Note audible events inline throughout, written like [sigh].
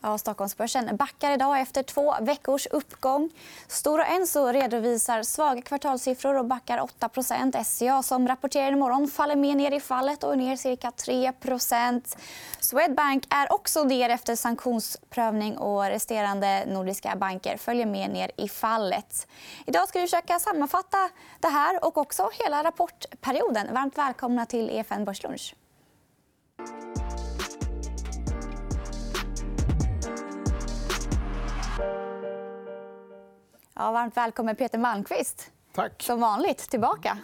Ja, Stockholmsbörsen backar idag efter två veckors uppgång. Stora Enso redovisar svaga kvartalssiffror och backar 8% SCA som rapporterar imorgon faller mer ner i fallet och är ner cirka 3% Swedbank är också ner efter sanktionsprövning och resterande nordiska banker följer med ner i fallet. Idag ska vi försöka sammanfatta det här och också hela rapportperioden. Varmt välkomna till EFN Börslunch. Ja, varmt välkommen Peter Malmqvist. Tack. Som vanligt tillbaka.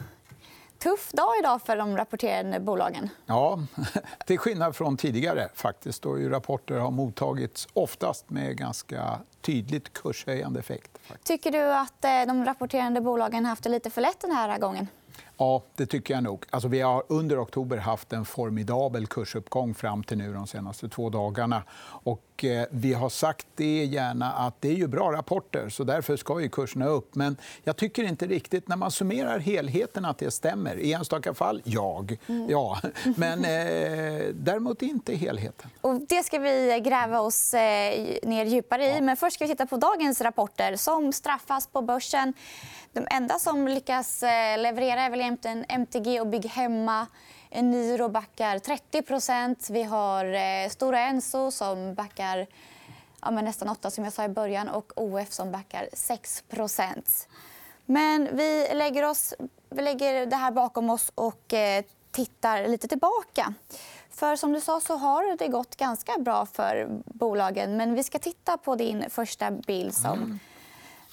Tuff dag idag för de rapporterande bolagen. Ja, [laughs] till skillnad från tidigare. faktiskt, då ju rapporter har mottagits oftast med ganska tydligt kurshöjande effekt. Tycker du att eh, de rapporterande bolagen har haft det lite för lätt den här gången? Ja, det tycker jag nog. Alltså, vi har under oktober haft en formidabel kursuppgång fram till nu de senaste två dagarna. Och, eh, vi har sagt det gärna att det är ju bra rapporter, så därför ska ju kurserna upp. Men jag tycker inte riktigt, när man summerar helheten, att det stämmer. I enstaka fall, jag. Mm. Ja. [laughs] Men eh, däremot inte helheten. Och det ska vi gräva oss eh, ner djupare i. Men först ska vi titta på dagens rapporter som straffas på börsen. De enda som lyckas eh, leverera är väl MTG och Bygghemma. Eniro backar 30% Vi har eh, Stora Enso som backar ja, men nästan 8 som jag sa i början och OF som backar 6% Men vi lägger, oss, vi lägger det här bakom oss och eh, tittar lite tillbaka. För som du sa så har det gått ganska bra för bolagen. Men vi ska titta på din första bild som mm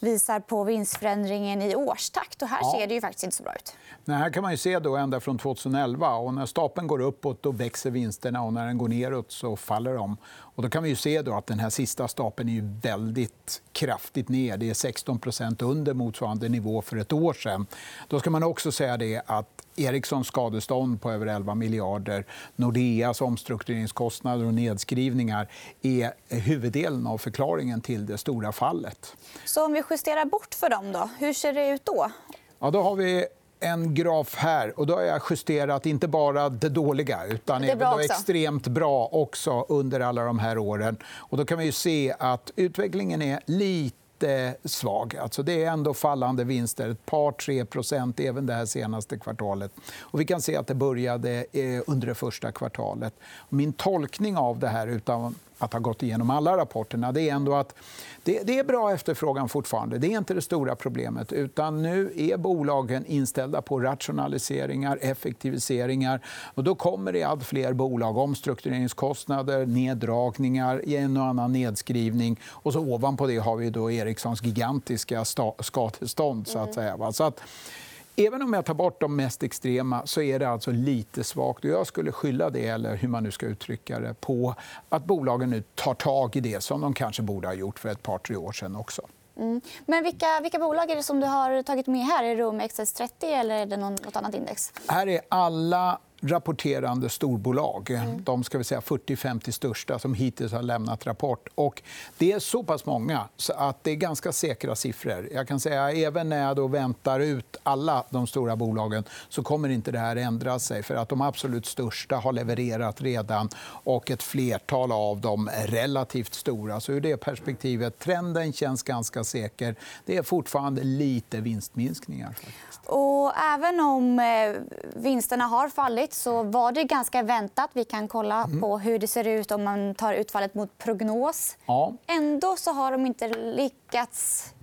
visar på vinstförändringen i årstakt. Och här ja. ser det ju faktiskt inte så bra ut. Nej, här kan man ju se då ända från 2011. Och när stapeln går uppåt då växer vinsterna och när den går neråt så faller de. Och då kan vi ju se då att den här sista stapeln är väldigt kraftigt ner. Det är 16% under motsvarande nivå för ett år sen. Då ska man också säga det att Ericssons skadestånd på över 11 miljarder Nordeas omstruktureringskostnader och nedskrivningar är huvuddelen av förklaringen till det stora fallet. Så om vi justerar bort för dem, då, hur ser det ut då? Ja, då har vi en graf här. och Då har jag justerat inte bara det dåliga utan det även det extremt bra också under alla de här åren. Och då kan vi se att utvecklingen är lite svag. Alltså det är ändå fallande vinster, ett par, tre procent även det här senaste kvartalet. Och vi kan se att det började eh, under det första kvartalet. Min tolkning av det här, utan att ha gått igenom alla rapporterna, det är ändå att det, det, är bra efterfrågan fortfarande. Det är inte det stora problemet. utan Nu är bolagen inställda på rationaliseringar, effektiviseringar. Och då kommer det allt fler bolag. Omstruktureringskostnader, neddragningar, en och annan nedskrivning. Och så ovanpå det har vi då Ericssons gigantiska skadestånd. Så att mm. säga. Så att, Även om jag tar bort de mest extrema så är det alltså lite svagt. Jag skulle skylla det, eller hur man nu ska uttrycka det, på att bolagen nu tar tag i det som de kanske borde ha gjort för ett par tre år sedan. Också. Mm. Men vilka, vilka bolag är det som du har tagit med här? Är det OMXS30 eller är det något annat index? Här är alla rapporterande storbolag. Mm. De ska vi säga 40-50 största som hittills har lämnat rapport. Och det är så pass många så att det är ganska säkra siffror. Jag kan säga Även när jag då väntar ut alla de stora bolagen så kommer inte det här ändra sig. för att De absolut största har levererat redan och ett flertal av dem är relativt stora. Så ur det perspektivet trenden känns ganska säker. Det är fortfarande lite vinstminskningar. Och även om eh, vinsterna har fallit så var det ganska väntat. Vi kan kolla mm. på hur det ser ut om man tar utfallet mot prognos. Ja. Ändå så har de inte lyckats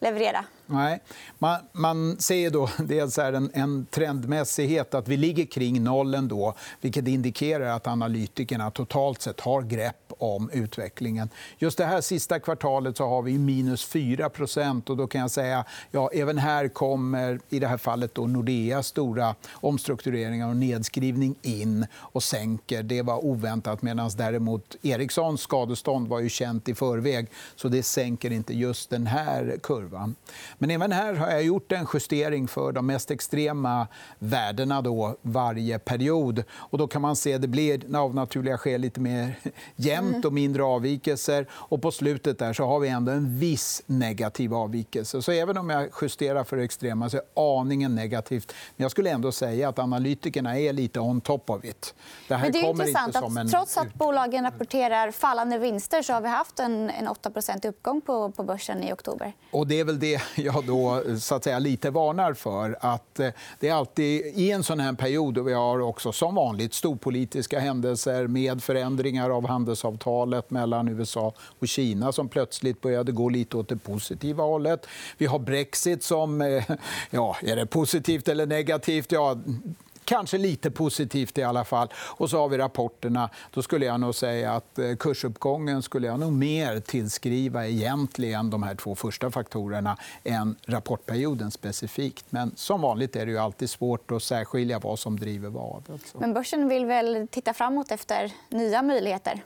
leverera. Nej. Man, man ser då [laughs] dels är en, en trendmässighet att vi ligger kring noll ändå, vilket indikerar att analytikerna totalt sett har grepp om utvecklingen. Just det här sista kvartalet så har vi minus 4 och då kan jag säga ja, även här kommer i det här fallet då Nordeas stora omstruktureringar och nedskrivning in och sänker. Det var oväntat medan däremot Ericssons skadestånd var ju känt i förväg så det sänker inte just den här kurvan. Men även här har jag gjort en justering för de mest extrema värdena då varje period. Och då kan man se att det blir av naturliga skäl lite mer [laughs] jämnt mm. och mindre avvikelser. Och på slutet där så har vi ändå en viss negativ avvikelse. Så även om jag justerar för extrema så är aningen negativt. Men jag skulle ändå säga att analytikerna är lite on top of it. Det här Men det är kommer intressant inte som en... att trots att bolagen rapporterar fallande vinster så har vi haft en, en 8% uppgång på, på börsen i oktober. Och det är väl det jag då så att säga, lite varnar för. Att eh, det är alltid i en sån här period då vi har också som vanligt storpolitiska händelser med förändringar av handelsavtalet mellan USA och Kina som plötsligt började gå lite åt det positiva hållet. Vi har Brexit som... Eh, ja, är det positivt eller negativt? Ja, Kanske lite positivt i alla fall. Och så har vi rapporterna. Då skulle jag nog säga att eh, kursuppgången skulle jag nog mer tillskriva egentligen de här två första faktorerna än rapportperioden specifikt. Men som vanligt är det ju alltid svårt att särskilja vad som driver vad. Alltså. Men börsen vill väl titta framåt efter nya möjligheter?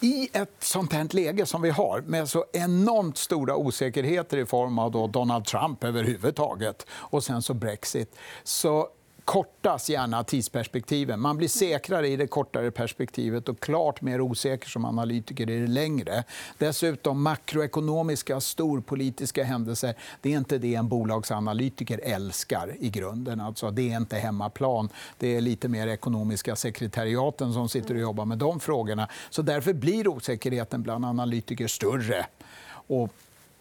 I ett sånt här läge som vi har med så enormt stora osäkerheter i form av Donald Trump överhuvudtaget och sen så Brexit så kortas gärna tidsperspektiven. Man blir säkrare i det kortare perspektivet och klart mer osäker som analytiker i det längre. Dessutom makroekonomiska storpolitiska händelser. Det är inte det en bolagsanalytiker älskar i grunden. Alltså, det är inte hemmaplan. Det är lite mer ekonomiska sekretariaten som sitter och jobbar med de frågorna. Så därför blir osäkerheten bland analytiker större. Och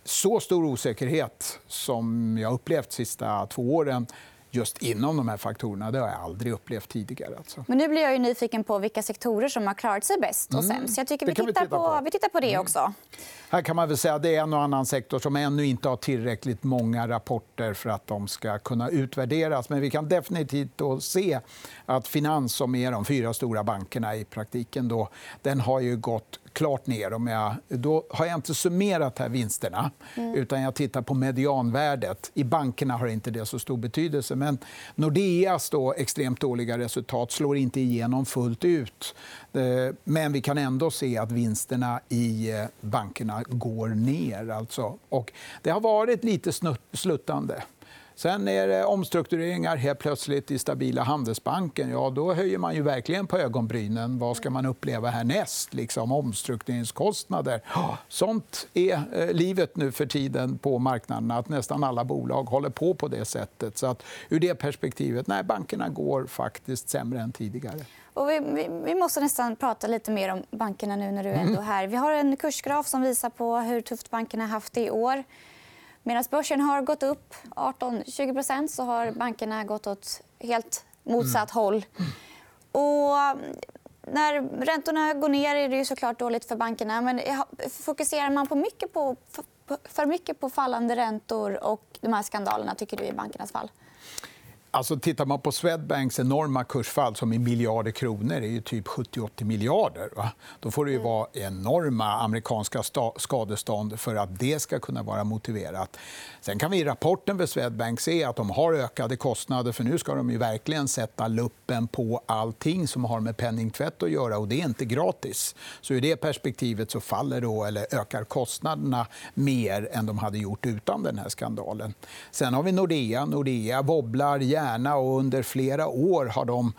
så stor osäkerhet som jag upplevt de sista två åren just inom de här faktorerna. Det har jag aldrig upplevt tidigare. Alltså. Men nu blir jag ju nyfiken på vilka sektorer som har klarat sig bäst och mm. sämst. Jag tycker vi tittar, vi, titta på, vi tittar på det mm. också. Här kan man väl säga att det är en och annan sektor som ännu inte har tillräckligt många rapporter för att de ska kunna utvärderas. Men vi kan definitivt se att Finans, som är de fyra stora bankerna i praktiken, då, den har ju gått klart ner. Om jag, då har jag inte summerat här vinsterna, mm. utan jag tittar på medianvärdet. I bankerna har inte det så stor betydelse. Men Nordeas då extremt dåliga resultat slår inte igenom fullt ut. Eh, men vi kan ändå se att vinsterna i eh, bankerna går ner. Alltså. Och det har varit lite sluttande. Sen är det omstruktureringar helt plötsligt i stabila Handelsbanken. Ja, då höjer man ju verkligen på ögonbrynen. Vad ska man uppleva härnäst? Liksom omstruktureringskostnader. Sånt är eh, livet nu för tiden på marknaden. Att nästan alla bolag håller på på det sättet. Så att, ur det perspektivet, nej, bankerna går faktiskt sämre än tidigare. Och vi, vi, vi, måste nästan prata lite mer om bankerna nu när du är ändå mm. här. Vi har en kursgraf som visar på hur tufft bankerna har haft det i år. Medan börsen har gått upp 18-20% så har bankerna gått åt helt motsatt mm. håll. Och mm, när räntorna går ner är det ju såklart dåligt för bankerna. Men fokuserar man på mycket på, för mycket på fallande räntor och de här skandalerna tycker du, i bankernas fall? Alltså, tittar man på Swedbanks enorma kursfall som i miljarder kronor är ju typ 70-80 miljarder. Va? Då får det ju mm. vara enorma amerikanska skadestånd för att det ska kunna vara motiverat. Sen kan vi i rapporten för Swedbank se att de har ökade kostnader för nu ska de ju verkligen sätta luppen på allting som har med penningtvätt att göra och det är inte gratis. Så ur det perspektivet så faller då, eller ökar kostnaderna mer än de hade gjort utan den här skandalen. Sen har vi Nordea. Nordea wobblar gärna och under flera år har de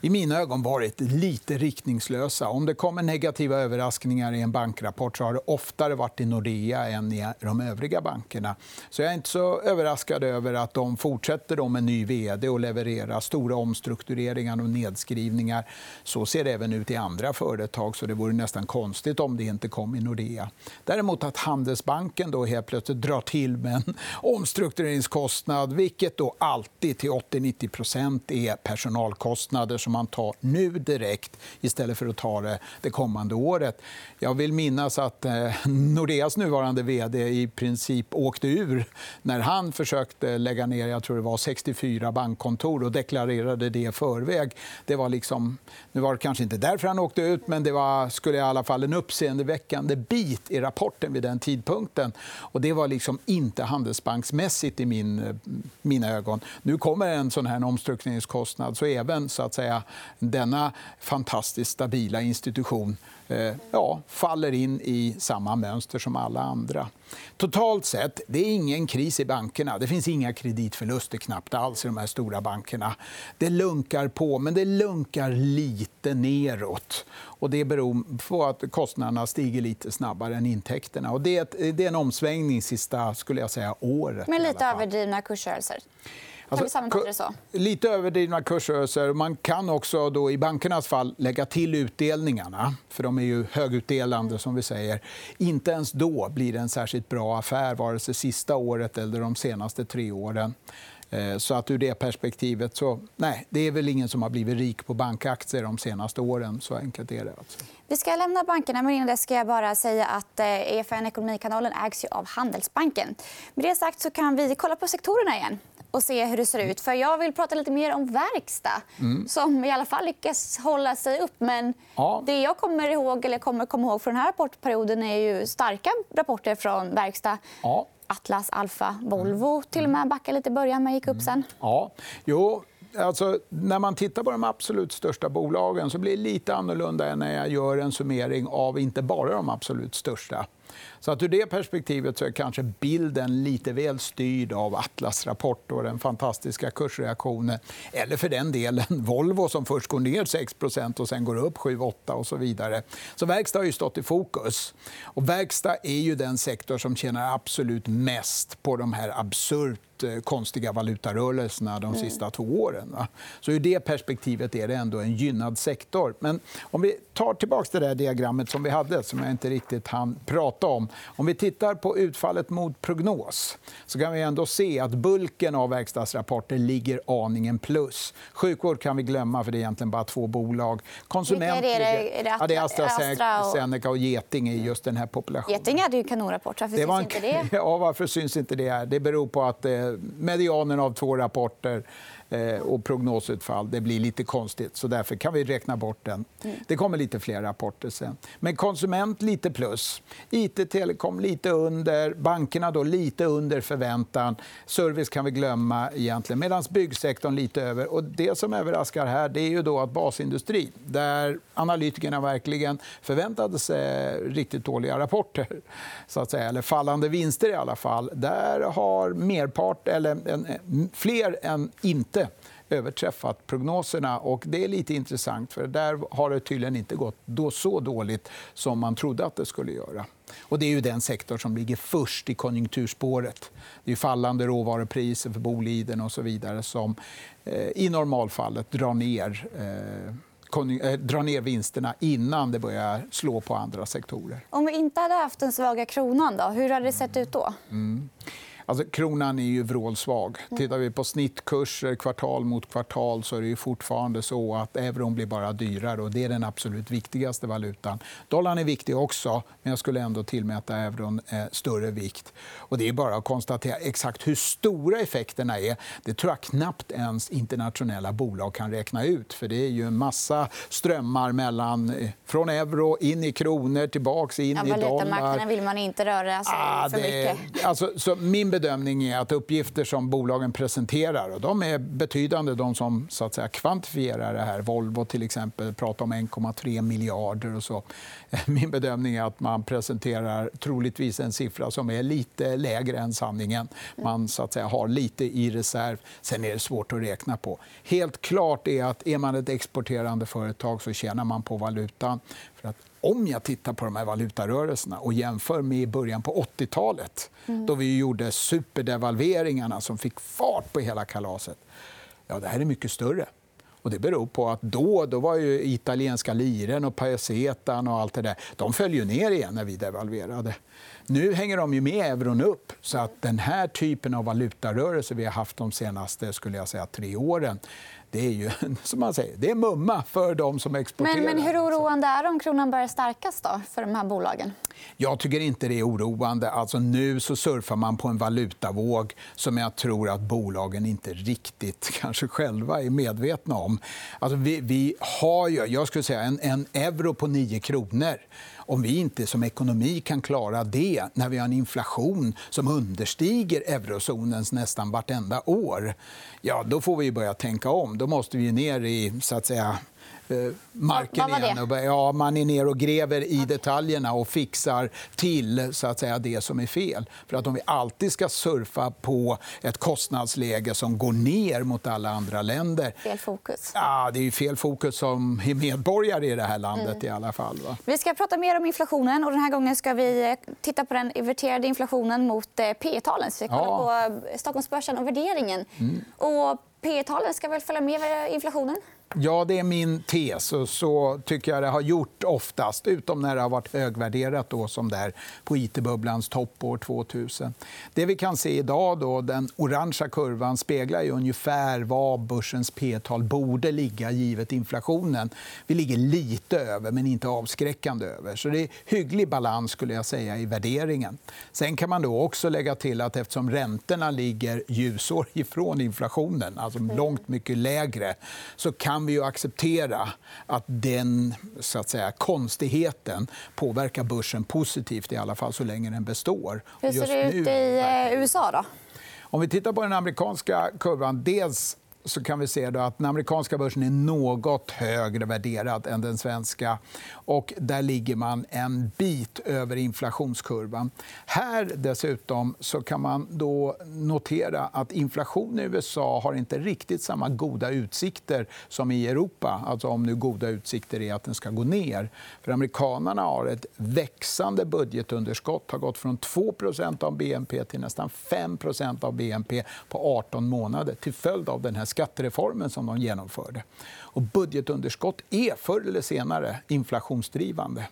i mina ögon varit lite riktningslösa. Om det kommer negativa överraskningar i en bankrapport så har det oftare varit i Nordea än i de övriga bankerna. Så jag är inte så överraskad över att de fortsätter med ny vd och levererar stora omstruktureringar och nedskrivningar. Så ser det även ut i andra företag, så det vore nästan konstigt om det inte kom i Nordea. Däremot att Handelsbanken då helt plötsligt drar till med en omstruktureringskostnad vilket då alltid till 80-90 är personalkostnader som man tar nu direkt istället för att ta det det kommande året. Jag vill minnas att eh, Nordeas nuvarande vd i princip åkte ur när han försökte lägga ner jag tror det var 64 bankkontor och deklarerade det i förväg. Det var liksom, nu var det kanske inte därför han åkte ut men det var skulle i alla fall en uppseendeväckande bit i rapporten vid den tidpunkten. Och det var liksom inte handelsbanksmässigt i min, eh, mina ögon. Nu kommer en sån här omstruktureringskostnad så även så att säga, denna fantastiskt stabila institution eh, ja, faller in i samma mönster som alla andra. Totalt sett, det är ingen kris i bankerna. Det finns inga kreditförluster knappt alls i de här stora bankerna. Det lunkar på, men det lunkar lite neråt. Och det beror på att kostnaderna stiger lite snabbare än intäkterna. Och det, är, en omsvängning sista skulle jag säga, året. Men lite överdrivna kursrörelser? Alltså? Lite överdrivna kursrörelser. Man kan också då, i bankernas fall lägga till utdelningarna. för De är ju högutdelande. som vi säger. Inte ens då blir det en särskilt bra affär, vare sig sista året eller de senaste tre åren. Eh, så att ur det perspektivet så nej, det är väl ingen som har blivit rik på bankaktier de senaste åren. Så enkelt är det. Alltså. Vi ska lämna bankerna, men innan det ska jag bara säga att EFN Ekonomikanalen ägs av Handelsbanken. Med det sagt så kan vi kolla på sektorerna igen och se hur det ser ut. För Jag vill prata lite mer om verkstad, mm. som i alla fall lyckas hålla sig upp. Men ja. det jag kommer ihåg, eller kommer komma ihåg från den här rapportperioden är ju starka rapporter från verkstad. Ja. Atlas, Alfa, Volvo mm. till och med backade lite i början men gick upp sen. Ja. Jo, alltså, när man tittar på de absolut största bolagen så blir det lite annorlunda än när jag gör en summering av inte bara de absolut största. Så att ur det perspektivet så är kanske bilden lite väl styrd av Atlas rapport och den fantastiska kursreaktionen. Eller för den delen [laughs] Volvo som först går ner 6% och sen går upp 7-8 och så vidare. Så verkstad har ju stått i fokus. Och verkstad är ju den sektor som tjänar absolut mest på de här absurt Eh, konstiga valutarörelserna de mm. sista två åren. Så ur det perspektivet är det ändå en gynnad sektor. Men om vi tar tillbaka det där diagrammet som vi hade, som jag inte riktigt hann prata om. Om vi tittar på utfallet mot prognos så kan vi ändå se att bulken av verkstadsrapporter ligger aningen plus. Sjukvård kan vi glömma, för det är egentligen bara två bolag. Konsument Vilka är det? Är det, ja, det är AstraZeneca och Geting i just den här populationen. Geting hade ju kanonrapport. Varför det syns en... inte det? [laughs] Ja, varför syns inte det? Det beror på att eh, medianen av två rapporter och prognosutfall. Det blir lite konstigt, så därför kan vi räkna bort den. Mm. Det kommer lite fler rapporter sen. Men konsument lite plus. IT telekom lite under. Bankerna då lite under förväntan. Service kan vi glömma, egentligen. medan byggsektorn lite över. Och det som överraskar här det är ju då att basindustri, där analytikerna verkligen förväntade sig riktigt dåliga rapporter, så att säga, eller fallande vinster i alla fall, där har merpart, eller fler än inte överträffat prognoserna. Och det är lite intressant, för där har det tydligen inte gått då så dåligt som man trodde att det skulle göra. Och det är ju den sektor som ligger först i konjunkturspåret. Det är fallande råvarupriser för Boliden och så vidare som eh, i normalfallet drar ner eh, eh, dra ner vinsterna innan det börjar slå på andra sektorer. Om vi inte hade haft den svaga kronan, då, hur hade det sett ut då? Mm. Alltså, kronan är ju vrålsvag. Mm. Tittar vi på snittkurser kvartal mot kvartal så är det fortfarande så att euron blir bara dyrare. och Det är den absolut viktigaste valutan. Dollarn är viktig också, men jag skulle ändå tillmäta euron eh, större vikt. Och det är bara att konstatera exakt hur stora effekterna är. Det tror jag knappt ens internationella bolag kan räkna ut. för Det är ju en massa strömmar mellan, eh, från euro in i kronor, tillbaka in ja, i dollar. Marknaden vill man inte röra alltså, ah, för det, mycket. Alltså, så min bedömning är att uppgifter som bolagen presenterar och de är betydande, de som så att säga, kvantifierar det här. Volvo till exempel pratar om 1,3 miljarder. och så. [laughs] Min bedömning är att man presenterar troligtvis en siffra som är lite lägre än sanningen. Man så att säga, har lite i reserv. Sen är det svårt att räkna på. Helt klart är att är man ett exporterande företag så tjänar man på valutan. För att om jag tittar på de här valutarörelserna och jämför med början på 80-talet mm. då vi gjorde superdevalveringarna som fick fart på hela kalaset. Ja, det här är mycket större. Och det beror på att då, då var ju italienska liren och pesetan och allt det där, de föll ju ner igen när vi devalverade. Nu hänger de ju med euron upp. Så att den här typen av valutarörelse vi har haft de senaste skulle jag säga, tre åren det är ju [laughs] som man säger, det är mumma för de som exporterar. Men, men hur oroande är det om kronan börjar stärkas då, för de här bolagen? Jag tycker inte det är oroande. Alltså, nu så surfar man på en valutavåg som jag tror att bolagen inte riktigt [laughs] kanske själva är medvetna om. Alltså, vi, vi har ju, jag skulle säga en, en euro på 9 kronor om vi inte som ekonomi kan klara det när vi har en inflation som understiger eurozonens nästan vartenda år, ja, då får vi börja tänka om. Då måste vi ner i så att säga, Eh, marken igen. ja, man är ner och gräver i detaljerna och fixar till så att säga, det som är fel. För att Om vi alltid ska surfa på ett kostnadsläge som går ner mot alla andra länder... Fel fokus. Ja, det är fel fokus som medborgare i det här landet. Mm. i alla fall. Va? Vi ska prata mer om inflationen. och Den här gången ska vi eh, titta på den inverterade inflationen mot eh, P talen Så vi kollar ja. på Stockholmsbörsen och värderingen. Mm. Och P talen ska väl följa med inflationen? Ja, det är min tes. Och så tycker jag det har gjort oftast, utom när det har varit högvärderat då, som där på it-bubblans topp år 2000. Det vi kan se idag, då, den orangea kurvan, speglar ju ungefär var börsens p-tal borde ligga givet inflationen. Vi ligger lite över, men inte avskräckande över. Så det är hygglig balans skulle jag säga, i värderingen. Sen kan man då också lägga till att eftersom räntorna ligger ljusår [laughs] ifrån inflationen, alltså långt mycket lägre, så kan kan vi ju acceptera att den så att säga, konstigheten påverkar börsen positivt, i alla fall så länge den består. Hur ser det ut i eh, USA? då? Om vi tittar på den amerikanska kurvan... Dels så kan vi se att den amerikanska börsen är något högre värderad än den svenska. Och där ligger man en bit över inflationskurvan. Här dessutom så kan man då notera att inflationen i USA har inte riktigt samma goda utsikter som i Europa. Alltså om nu goda utsikter är att den ska gå ner. För amerikanerna har ett växande budgetunderskott. har gått från 2% av BNP till nästan 5% av BNP på 18 månader till följd av den här skattereformen som de genomförde. Och budgetunderskott är förr eller senare inflationsdrivande.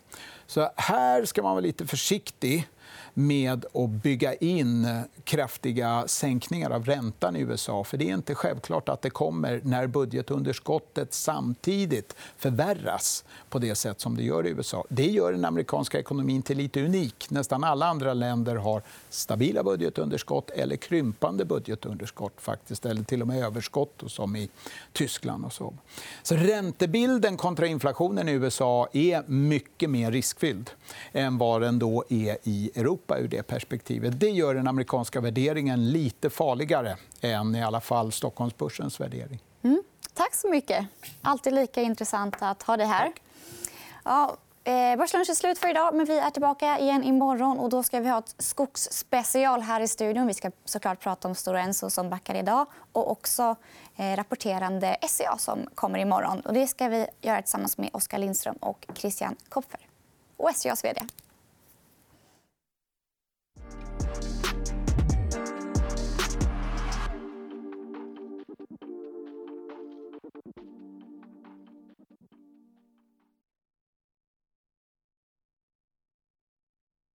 Så här ska man vara lite försiktig med att bygga in kraftiga sänkningar av räntan i USA. För Det är inte självklart att det kommer när budgetunderskottet samtidigt förvärras på det sätt som det gör i USA. Det gör den amerikanska ekonomin till lite unik. Nästan alla andra länder har stabila budgetunderskott eller krympande budgetunderskott, faktiskt, eller till och med överskott, som i Tyskland. och så. så räntebilden kontra inflationen i USA är mycket mer riskfylld än vad den då är i Europa ur det perspektivet. Det gör den amerikanska värderingen lite farligare än i alla fall Stockholmsbörsens värdering. Mm. Tack så mycket. Alltid lika intressant att ha dig här. Ja, eh, Börslunch är slut för idag, men vi är tillbaka igen imorgon. Och då ska vi ha ett skogsspecial här i studion. Vi ska såklart prata om Stora Enso som backar idag och också eh, rapporterande SCA som kommer imorgon. Och det ska vi göra tillsammans med Oskar Lindström och Christian Kopfer och SCAs vd.